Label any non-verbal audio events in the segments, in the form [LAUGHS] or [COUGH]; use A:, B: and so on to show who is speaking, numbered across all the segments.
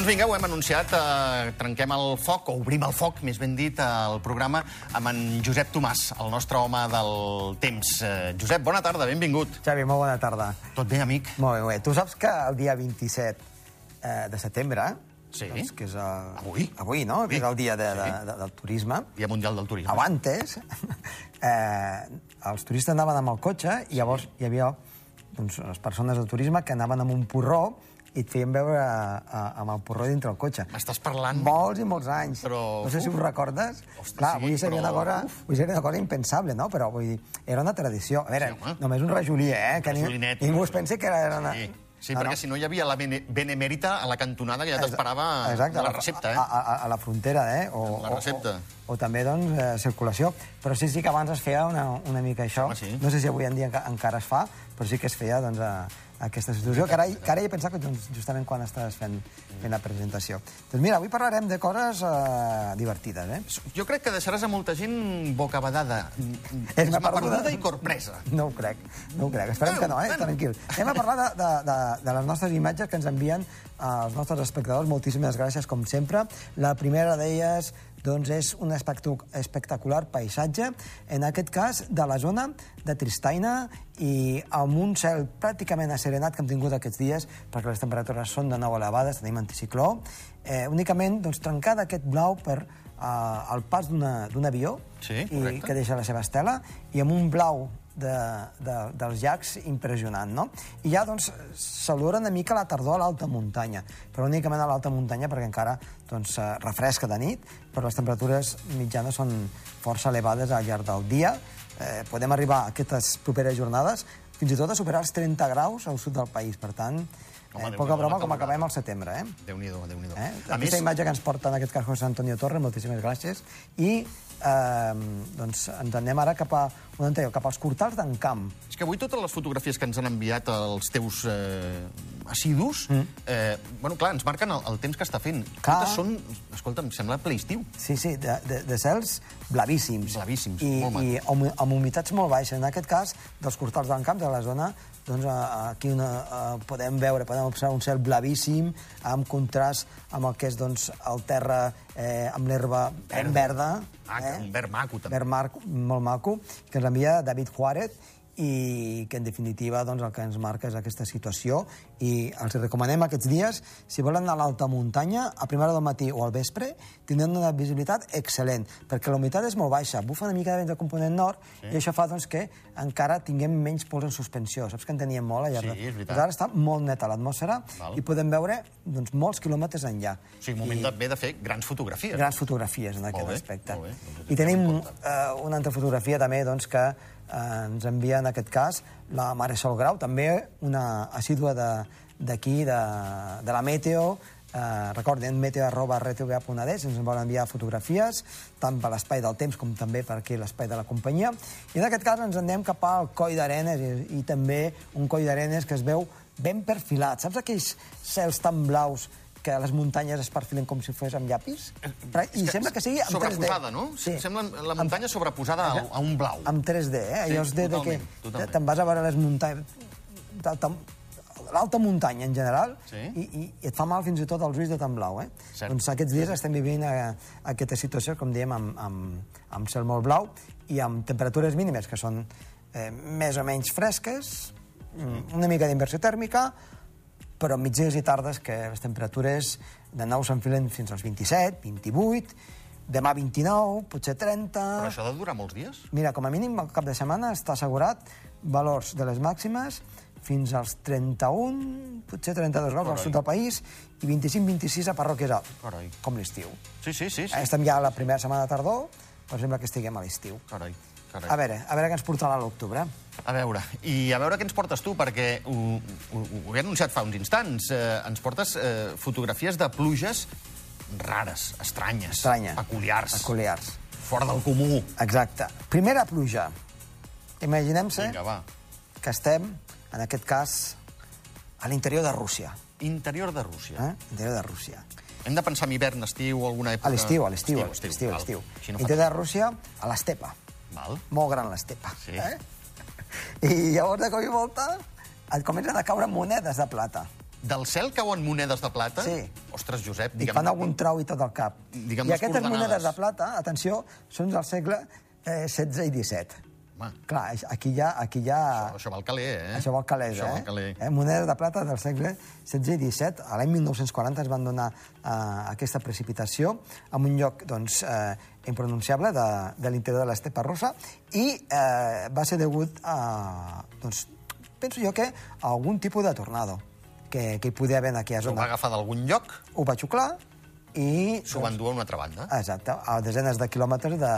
A: Doncs vinga, ho hem anunciat. Eh, trenquem el foc, o obrim el foc, més ben dit, al programa amb en Josep Tomàs, el nostre home del temps. Eh, Josep, bona tarda, benvingut.
B: Xavi, molt bona tarda.
A: Tot bé, amic?
B: Molt bé, molt bé. Tu saps que el dia 27 eh, de setembre,
A: Sí.
B: doncs, que és... Uh,
A: Avui?
B: Avui, no? Que és el dia de, de,
A: Sí.
B: de, del turisme.
A: Dia Mundial del Turisme.
B: Abans, [LAUGHS] eh, els turistes anaven amb el cotxe i llavors hi havia doncs, les persones del turisme que anaven amb un porró i et feien veure eh, amb el porró dintre el cotxe.
A: M'estàs parlant...
B: Molts i molts anys.
A: Però,
B: no sé si us recordes.
A: Hosti,
B: Clar,
A: sí,
B: avui seria,
A: però,
B: una cosa, avui seria una cosa impensable, no? Però vull dir, era una tradició. A veure,
A: Sí, home.
B: només un rajolí, eh? Que ni,
A: Rajolinet,
B: ningú es pensi que era una...
A: Sí, sí perquè si no hi havia la bene benemèrita a la cantonada que ja t'esperava
B: Exacte,
A: la
B: a
A: recepta, eh?
B: A, a, a la frontera, eh? O,
A: La recepta.
B: O, o, o també, doncs, eh, circulació. Però sí, sí que abans es feia una, una mica això.
A: Home, sí.
B: No sé si avui en dia enca- encara es fa, però sí que es feia, doncs, a, a aquesta situació, que ara, que ara he pensat que justament quan estàs fent, fent la presentació. Doncs mira, avui parlarem de coses eh, divertides, eh?
A: Jo crec que deixaràs a molta gent bocabadada,
B: És una perduda.
A: i corpresa.
B: No ho crec, no ho crec. Esperem que no, eh?
A: bueno.
B: Tranquil. Anem a parlar de, de, de, de les nostres imatges que ens envien eh, els nostres espectadors. Moltíssimes gràcies, com sempre. La primera d'elles doncs, és un espectac- espectacular paisatge, en aquest cas de la zona de Tristaina i amb un cel pràcticament asserenat que hem tingut aquests dies, perquè les temperatures són de nou elevades, tenim anticicló, eh, únicament doncs, trencada aquest blau per eh, el pas d'un avió
A: Sí,
B: i que deixa la seva estela, i amb un blau de, de, dels llacs impressionant, no? I ja, doncs, salura una mica la tardor a l'alta muntanya, però únicament a l'alta muntanya perquè encara doncs, eh, refresca de nit, però les temperatures mitjanes són força elevades al llarg del dia. Eh, podem arribar a aquestes properes jornades fins i tot a superar els 30 graus al sud del país, per tant,
A: Home,
B: eh, poca broma com acabem al setembre, eh?
A: Déu-n'hi-do, Déu-n'hi-do.
B: Eh?
A: A
B: Aquesta
A: més,
B: imatge que ens porta en aquest cas José Antonio Torres, moltíssimes gràcies. I eh, doncs ens anem ara cap a, on anterior, cap als cortals d'en Camp.
A: és que avui totes les fotografies que ens han enviat els teus eh, assidus, mm. eh, bueno, clar, ens marquen el, el temps que està fent.
B: Clar.
A: Totes són, escolta, em sembla ple estiu.
B: Sí, sí, de, de, de cels blavíssims.
A: Blavíssims,
B: I,
A: molt maco.
B: I amb, amb humitats molt baixes. En aquest cas, dels cortals d'en Camp, de la zona, doncs aquí una, podem veure, podem observar un cel blavíssim, amb contrast amb el que és doncs, el terra eh, amb l'herba verda.
A: Ah,
B: eh?
A: un verd maco, també.
B: Verd mar, molt maco, que ens envia David Juárez i que en definitiva doncs, el que ens marca és aquesta situació i els recomanem aquests dies, si volen anar a l'alta muntanya, a primera del matí o al vespre, tindran una visibilitat excel·lent, perquè la humitat és molt baixa, bufa una mica de vent del component nord sí. i això fa doncs, que encara tinguem menys pols en suspensió. Saps que en teníem molt allà?
A: Sí, és veritat.
B: Ara està molt neta l'atmosfera i podem veure doncs, molts quilòmetres enllà.
A: O sigui, moment també de fer grans fotografies.
B: Grans fotografies en aquest
A: bé,
B: aspecte.
A: molt bé, doncs
B: I tenim eh, una altra fotografia també doncs, que ens envia en aquest cas la Maresol Grau, també una assídua de- d'aquí, de, de, la Meteo, eh, recordin, meteo arroba rtva.es, ens vol enviar fotografies, tant per l'espai del temps com també per aquí l'espai de la companyia. I en aquest cas ens anem cap al coll d'Arenes i, i també un coll d'Arenes que es veu ben perfilat. Saps aquells cels tan blaus que les muntanyes es perfilen com si fos amb llapis? Però- I
A: És
B: sembla que sigui amb 3D.
A: Sobreposada, no?
B: Sí.
A: Sembla la muntanya sobreposada a, a un blau.
B: Amb 3D, eh?
A: Sí,
B: Allò és de, de que te'n vas a veure les muntanyes... L'alta muntanya, en general,
A: Sí.
B: i, i, et fa mal fins i tot als ulls de tan blau, eh?
A: Cert.
B: Doncs aquests dies estem vivint eh, aquesta situació, com diem, amb, amb, amb cel molt blau i amb temperatures mínimes que són eh, més o menys fresques, mm, una mica d'inversió tèrmica, però migdies i tardes que les temperatures de nou s'enfilen fins als 27, 28, demà 29, potser 30...
A: Però això ha de durar molts dies?
B: Mira, com a mínim al cap de setmana està assegurat valors de les màximes fins als 31, potser 32 graus al sud del país i 25-26 a Parròquies Alt,
A: Carai.
B: com l'estiu.
A: Sí, sí, sí. sí.
B: Estem ja a la primera setmana de tardor, però sembla que estiguem a l'estiu.
A: Carai, carai.
B: A veure, a veure què ens portarà l'octubre.
A: A veure, i a veure què ens portes tu, perquè ho, ho, ho he anunciat fa uns instants. Eh, ens portes eh, fotografies de pluges rares, estranyes,
B: Estranya.
A: peculiars,
B: Peculiars.
A: fora del comú.
B: Exacte. Primera pluja. Imaginem-se que estem, en aquest cas, a l'interior de Rússia.
A: Interior de Rússia.
B: Eh? Interior de Rússia.
A: Hem de pensar en hivern, estiu o alguna època...
B: A l'estiu, a l'estiu,
A: Estiu, no fa
B: Interior de Rússia, a l'estepa.
A: Val.
B: Molt gran l'estepa.
A: Sí.
B: Eh? [LAUGHS] I llavors, de cop i volta, et comencen a caure monedes de plata.
A: Del cel cauen monedes de plata?
B: Sí.
A: Ostres, Josep,
B: I
A: digue'm...
B: fan algun trau i tot el cap.
A: Digue'm
B: I aquestes monedes de plata, atenció, són del segle eh, XVI i XVII.
A: Home,
B: Clar, aquí ja... Aquí ja
A: això, això val caler, eh?
B: Això vol calés,
A: això
B: eh?
A: val caler.
B: eh? Monedes de plata del segle XVI i XVII. A l'any 1940 es van donar eh, aquesta precipitació en un lloc doncs, eh, impronunciable de, de l'interior de l'estepa rossa i eh, va ser degut a, doncs, penso jo que a algun tipus de tornado que, que hi podia haver en aquella
A: Ho va
B: zona.
A: agafar d'algun lloc,
B: Ho va xuclar i...
A: s'ho van dur a una altra banda.
B: Exacte, a desenes de quilòmetres de,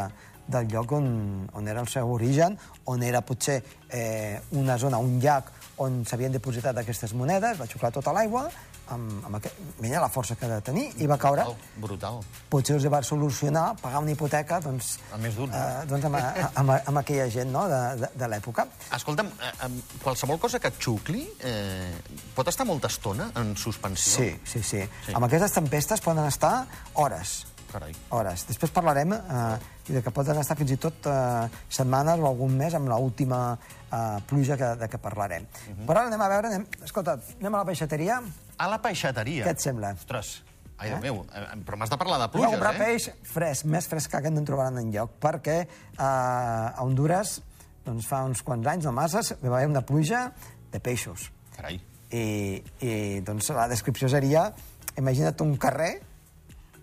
B: del lloc on, on era el seu origen, on era potser eh, una zona, un llac, on s'havien depositat aquestes monedes, va xuclar tota l'aigua, amb, amb aquest, mira la força que ha de tenir, i va caure.
A: Brutal, brutal.
B: Potser els va solucionar pagar una hipoteca doncs,
A: A més d'un,
B: eh, doncs amb, amb, amb aquella gent no, de, de, de l'època.
A: Escolta'm, eh, qualsevol cosa que et xucli eh, pot estar molta estona en suspensió?
B: Sí, sí, sí, sí. Amb aquestes tempestes poden estar hores.
A: Carai.
B: hores. Després parlarem eh, de que poden estar fins i tot eh, setmanes o algun mes amb l'última eh, pluja que, de què parlarem. Uh -huh. Però ara anem a veure... Anem, escolta, anem a la peixateria.
A: A la peixateria.
B: Què et sembla?
A: Ostres, ai, Déu meu, eh, però m'has de parlar de
B: Anem a
A: pluges,
B: comprar
A: eh?
B: peix fresc, més fresc que no en trobaran enlloc, perquè eh, a Honduras, doncs fa uns quants anys, no masses, hi va haver una pluja de peixos.
A: Carai.
B: I, i doncs la descripció seria, imagina't un carrer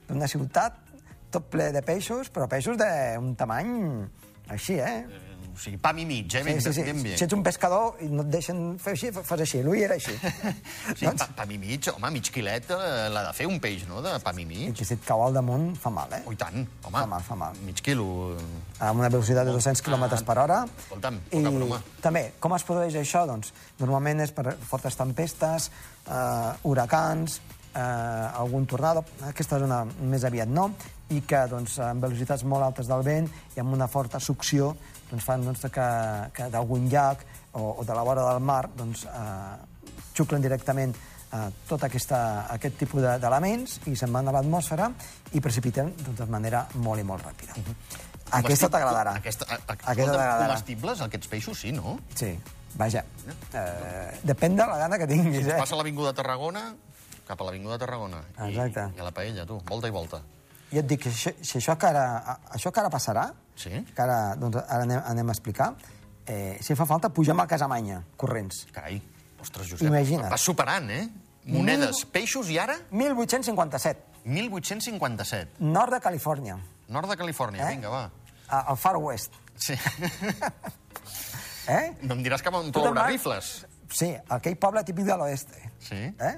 B: d'una ciutat tot ple de peixos, però peixos d'un tamany així, eh?
A: Eh, O sigui, pam i mig, eh? Ben,
B: sí, sí,
A: ben bé.
B: Si ets un pescador i no et deixen fer així, fas així. L'ull era així. [LAUGHS]
A: Sí, pa, pam i mig, home, mig quilet eh, l'ha de fer un peix, no?, de pam i
B: I
A: mig.
B: que si et cau al damunt fa mal, eh?
A: Oh, i tant, home.
B: Fa mal, fa mal.
A: Mig quilo.
B: amb una velocitat de 200 km per hora.
A: Escolta'm, poca broma.
B: també, com es produeix això? Doncs, normalment és per fortes tempestes, eh, huracans, eh, algun tornado, aquesta zona més aviat no, i que doncs, amb velocitats molt altes del vent i amb una forta succió doncs, fan doncs, que, que d'algun llac o, o de la vora del mar doncs, eh, xuclen directament eh, tot aquesta, aquest tipus de- d'elements i se'n van a l'atmosfera i precipiten doncs, de manera molt i molt ràpida. Aquesta
A: Comesti-
B: t'agradarà.
A: Aquesta, a, a,
B: Aquesta
A: escolta'm,
B: t'agradarà.
A: comestibles, aquests peixos, sí, no?
B: Sí, vaja. Eh, depèn de la gana que tinguis, eh?
A: Passa a l'Avinguda Tarragona, cap a l'Avinguda Tarragona. I,
B: Exacte.
A: I a la paella, tu, volta i volta.
B: I et dic, això, si això que ara, això que ara passarà,
A: Sí?
B: que ara, doncs, ara anem, anem a explicar, eh, si fa falta, pugem a Casamanya, corrents.
A: Carai, ostres, Josep.
B: Imagina't.
A: Vas superant, eh? Monedes, peixos i ara
B: 1857,
A: 1857.
B: nord de Califòrnia,
A: Nord de Califòrnia,
B: Eh?
A: vinga, va.
B: a- al Far West.
A: Sí. [LAUGHS]
B: Eh?
A: no em diràs que
B: te'n
A: ploure
B: vas-
A: rifles.
B: Sí, aquell poble típic de l'oest.
A: Sí.
B: Eh?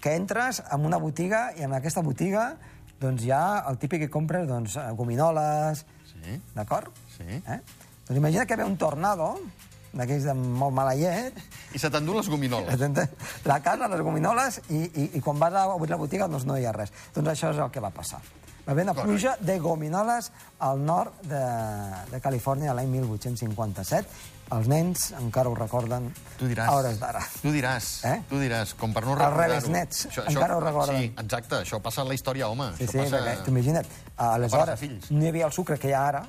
B: Que entres en una botiga i en aquesta botiga doncs, hi ha el típic que compres doncs, eh, gominoles,
A: Sí.
B: d'acord?
A: Sí.
B: Eh? Doncs imagina que ve un tornado, d'aquells de molt mala llet,
A: I se t'endú les gominoles.
B: la casa, les gominoles, i, i, i quan vas a obrir la botiga doncs no hi ha res. Doncs això és el que va passar. Va haver una pluja de gominoles al nord de, de Califòrnia l'any 1857. Els nens encara ho recorden
A: Tu diràs.
B: a hores d'ara.
A: Tu diràs.
B: Eh?
A: Tu diràs, com per no
B: Els
A: recordar-ho.
B: rebels nets encara ho recorden.
A: Sí, exacte, això passa a la història, home.
B: Sí,
A: això
B: sí,
A: passa...
B: perquè t'imagina't, aleshores no hi havia el sucre que hi ha ara,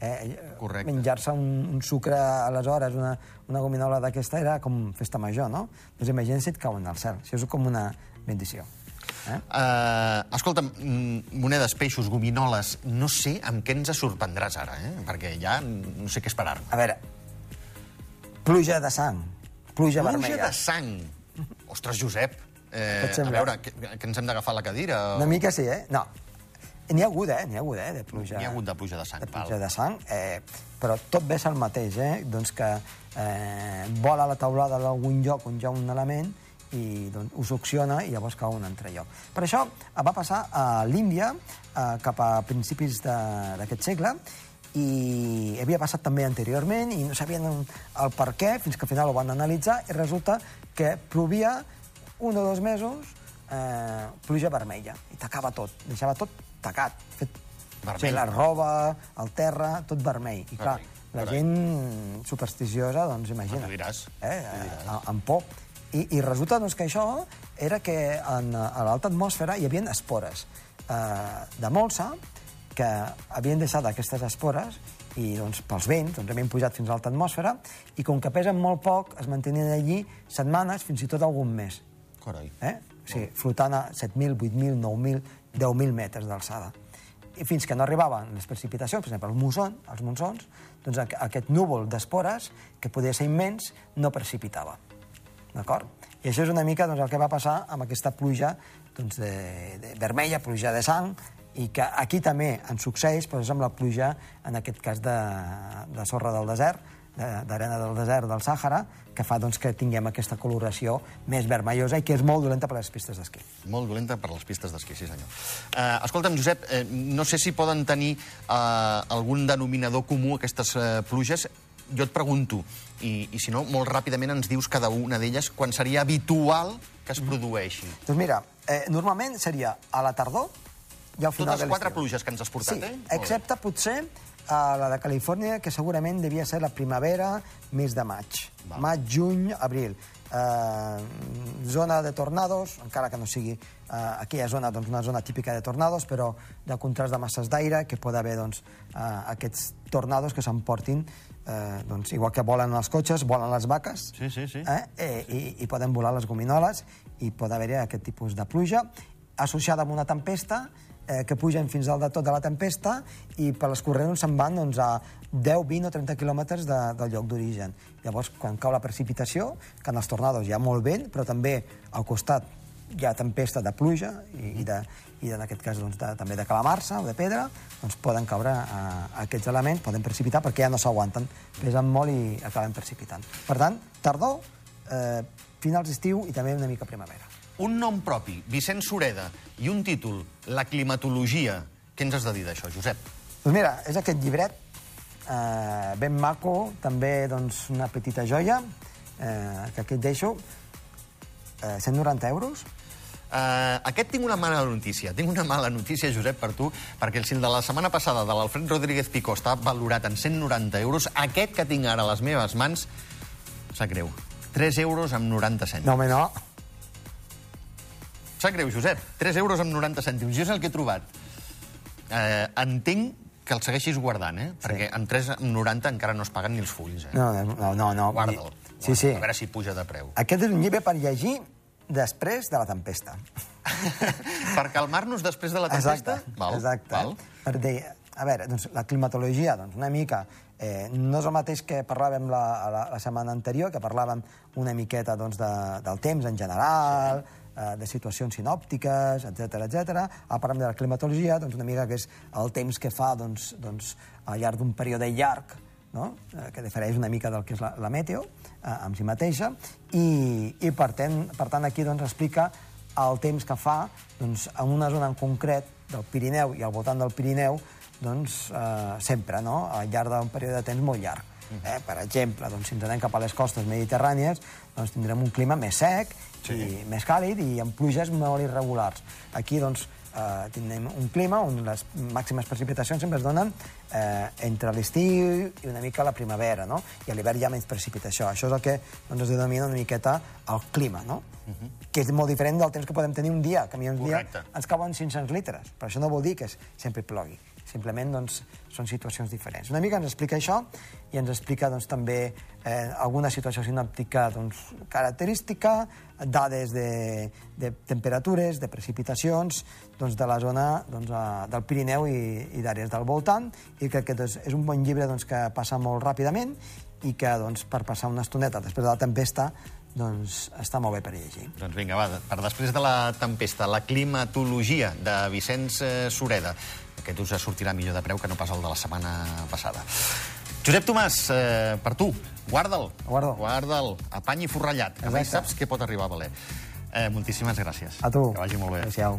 B: eh,
A: Correcte.
B: menjar-se un, un sucre aleshores, una, una gominola d'aquesta era com festa major, no? Doncs imagina't si et cauen al cel, això és com una bendició. Eh?
A: Uh, escolta'm, mm, monedes, peixos, gominoles, no sé amb què ens sorprendràs ara, eh? perquè ja no sé què esperar-me.
B: A veure, pluja de sang, pluja,
A: Pluja
B: vermella.
A: de sang. Ostres, Josep, eh, a veure, que, que ens hem d'agafar la cadira? O...
B: Una mica sí, eh? No. N'hi ha hagut, eh? N'hi ha hagut, eh? De pluja.
A: N'hi ha hagut de pluja de sang,
B: De
A: val.
B: pluja de sang, eh, però tot ve el mateix, eh? Doncs que eh, vola la taulada d'algun lloc on hi ha un element i doncs, ho succiona i llavors cau un altre lloc. Per això eh, va passar a l'Índia eh, cap a principis de- d'aquest segle i havia passat també anteriorment i no sabien el per què, fins que al final ho van analitzar i resulta que plovia un o dos mesos eh, pluja vermella i tacava tot, deixava tot tacat, fet
A: Vermell.
B: La roba, el terra, tot vermell. I clar,
A: Carai,
B: la
A: carai.
B: gent supersticiosa, doncs imagina.
A: Ah, diràs,
B: Eh, eh, amb por. I, I resulta doncs, que això era que en, a l'alta atmosfera hi havia espores eh, de molsa que havien deixat aquestes espores i doncs, pels vents doncs, havien pujat fins a l'alta atmosfera i com que pesen molt poc es mantenien allí setmanes, fins i tot algun mes.
A: Carai.
B: Eh? O sigui, flotant a 7.000, 8.000, 9.000, 10.000 metres d'alçada. I fins que no arribaven les precipitacions, per exemple, el muson, els monsons, doncs aqu- aquest núvol d'espores, que podia ser immens, no precipitava. D'acord? I això és una mica doncs, el que va passar amb aquesta pluja doncs, de, de vermella, pluja de sang, i que aquí també ens succeeix, però és amb la pluja, en aquest cas, de, de sorra del desert, de- d'arena del desert del Sàhara, que fa doncs, que tinguem aquesta coloració més vermellosa i que és molt dolenta per a les pistes d'esquí.
A: Molt dolenta per les pistes d'esquí, sí senyor. Eh, escolta'm, Josep, eh, no sé si poden tenir eh, algun denominador comú aquestes eh, pluges. Jo et pregunto, i, i si no, molt ràpidament ens dius cada una d'elles quan seria habitual que es produeixi.
B: Doncs mira, eh, normalment seria a la tardor i al final
A: Totes
B: de
A: quatre
B: l'estiu.
A: pluges que ens has portat,
B: sí,
A: eh?
B: Excepte potser a la de Califòrnia, que segurament devia ser la primavera, mes de maig.
A: Val.
B: Maig, juny, abril. Eh, zona de tornados, encara que no sigui eh, aquella zona, doncs una zona típica de tornados, però de contrast de masses d'aire, que pot haver doncs, eh, aquests tornados que s'emportin, eh, doncs, igual que volen els cotxes, volen les vaques,
A: Sí, sí, sí.
B: eh? Eh, i, i poden volar les gominoles i pot haver-hi aquest tipus de pluja associada amb una tempesta eh, que pugen fins al de tot de la tempesta i per les corrents se'n van doncs, a 10, 20 o 30 quilòmetres de, del lloc d'origen. Llavors, quan cau la precipitació, que en els tornados hi ha molt vent, però també al costat hi ha tempesta de pluja i, i, de, i en aquest cas doncs, de, també de calamarsa o de pedra, doncs poden caure eh, aquests elements, poden precipitar perquè ja no s'aguanten, pesen molt i acaben precipitant. Per tant, tardor, eh, finals d'estiu i també una mica primavera.
A: Un nom propi, Vicent Sureda, i un títol, La climatologia. Què ens has de dir d'això, Josep?
B: Doncs mira, és aquest llibret, eh, ben maco, també doncs, una petita joia, eh, que aquí et deixo, eh, 190 euros.
A: Uh, aquest tinc una mala notícia. Tinc una mala notícia, Josep, per tu, perquè si el de la setmana passada de l'Alfred Rodríguez Picó està valorat en 190 euros, aquest que tinc ara a les meves mans, sap greu, 3 euros amb 90 cèntims.
B: No, home, no.
A: Sap greu, Josep, 3 euros amb 90 cèntims. Jo és el que he trobat. Eh, entenc que el segueixis guardant, eh? Perquè amb 3 amb 90 encara no es paguen ni els fulls, eh?
B: No, no, no. no.
A: Guarda'l.
B: Sí, sí.
A: A veure si puja de preu.
B: Aquest és un llibre per llegir després de la tempesta. [LAUGHS]
A: per calmar-nos després de la tempesta?
B: Exacte,
A: Val,
B: exacte.
A: Val.
B: Per dir, a veure, doncs, la climatologia, doncs, una mica, eh, no és el mateix que parlàvem la, la, la setmana anterior, que parlàvem una miqueta doncs, de, del temps en general, eh, de situacions sinòptiques, etc etc. Ara parlem de la climatologia, doncs, una mica que és el temps que fa doncs, doncs, al llarg d'un període llarg, no? eh, que difereix una mica del que és la, la meteo eh, amb si mateixa, i, i per, tant, per tant aquí doncs, explica el temps que fa doncs, en una zona en concret del Pirineu i al voltant del Pirineu doncs, eh, sempre, no? al llarg d'un període de temps molt llarg. Eh? Per exemple, doncs, si ens anem cap a les costes mediterrànies, doncs, tindrem un clima més sec sí. i més càlid i amb pluges molt irregulars. Aquí doncs, eh, tindrem un clima on les màximes precipitacions sempre es donen eh, entre l'estiu i una mica la primavera, no? I a l'hivern hi ha menys precipitació. Això és el que doncs, es denomina una miqueta el clima, no? Uh -huh. Que és molt diferent del temps que podem tenir un dia, que a mi un dia
A: Correcte.
B: ens cauen 500 litres, però això no vol dir que sempre plogui. Simplement doncs, són situacions diferents. Una mica ens explica això i ens explica doncs, també eh, alguna situació sinòptica doncs, característica, dades de, de temperatures, de precipitacions doncs, de la zona doncs, a, del Pirineu i, i d'àrees del voltant i crec que doncs, és un bon llibre doncs, que passa molt ràpidament i que doncs, per passar una estoneta després de la tempesta doncs, està molt bé per llegir.
A: Doncs vinga, va, per després de la tempesta, la climatologia de Vicenç eh, Sureda. Aquest us sortirà millor de preu que no pas el de la setmana passada. Josep Tomàs, eh, per tu, guarda'l.
B: Guardo.
A: Guarda'l. Apany i forrellat, que mai
B: Exacte.
A: saps què pot arribar a valer. Eh, moltíssimes gràcies.
B: A tu.
A: Que vagi molt bé.
B: Adéu-siau.